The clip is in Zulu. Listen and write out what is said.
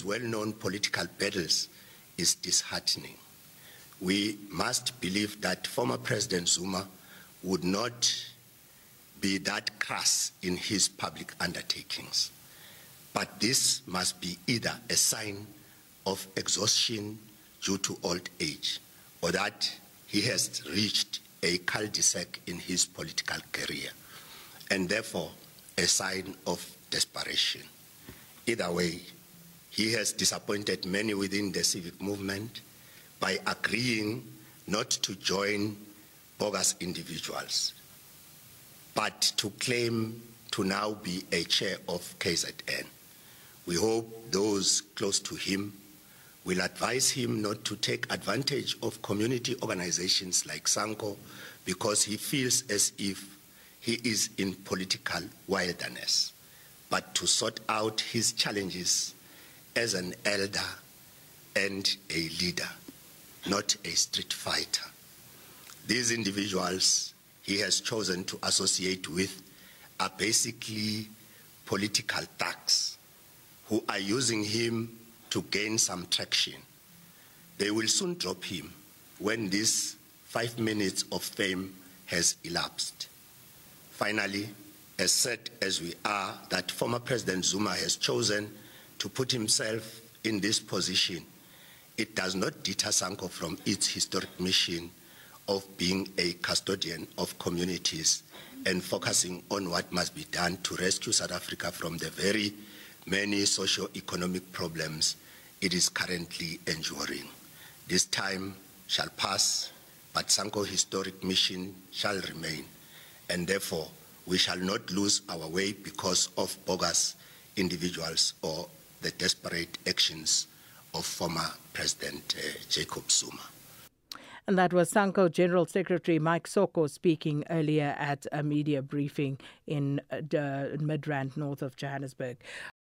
his well-known political battles is disheartening. We must believe that former President Zuma would not be that crass in his public undertakings. But this must be either a sign of exhaustion due to old age or that he has reached a cul-de-sac in his political career and therefore a sign of desperation. Either way, he has disappointed many within the civic movement by agreeing not to join bogus individuals, but to claim to now be a chair of KZN. We hope those close to him will advise him not to take advantage of community organizations like Sanko because he feels as if he is in political wilderness, but to sort out his challenges as an elder and a leader, not a street fighter. These individuals he has chosen to associate with are basically political thugs who are using him to gain some traction. They will soon drop him when this five minutes of fame has elapsed. Finally, as sad as we are that former President Zuma has chosen to put himself in this position, it does not deter Sanko from its historic mission of being a custodian of communities and focusing on what must be done to rescue South Africa from the very many socio-economic problems it is currently enduring. This time shall pass, but Sanko historic mission shall remain, and therefore we shall not lose our way because of bogus individuals or the desperate actions of former President uh, Jacob Zuma. And that was Sanko General Secretary Mike Soko speaking earlier at a media briefing in uh, Midrand, north of Johannesburg.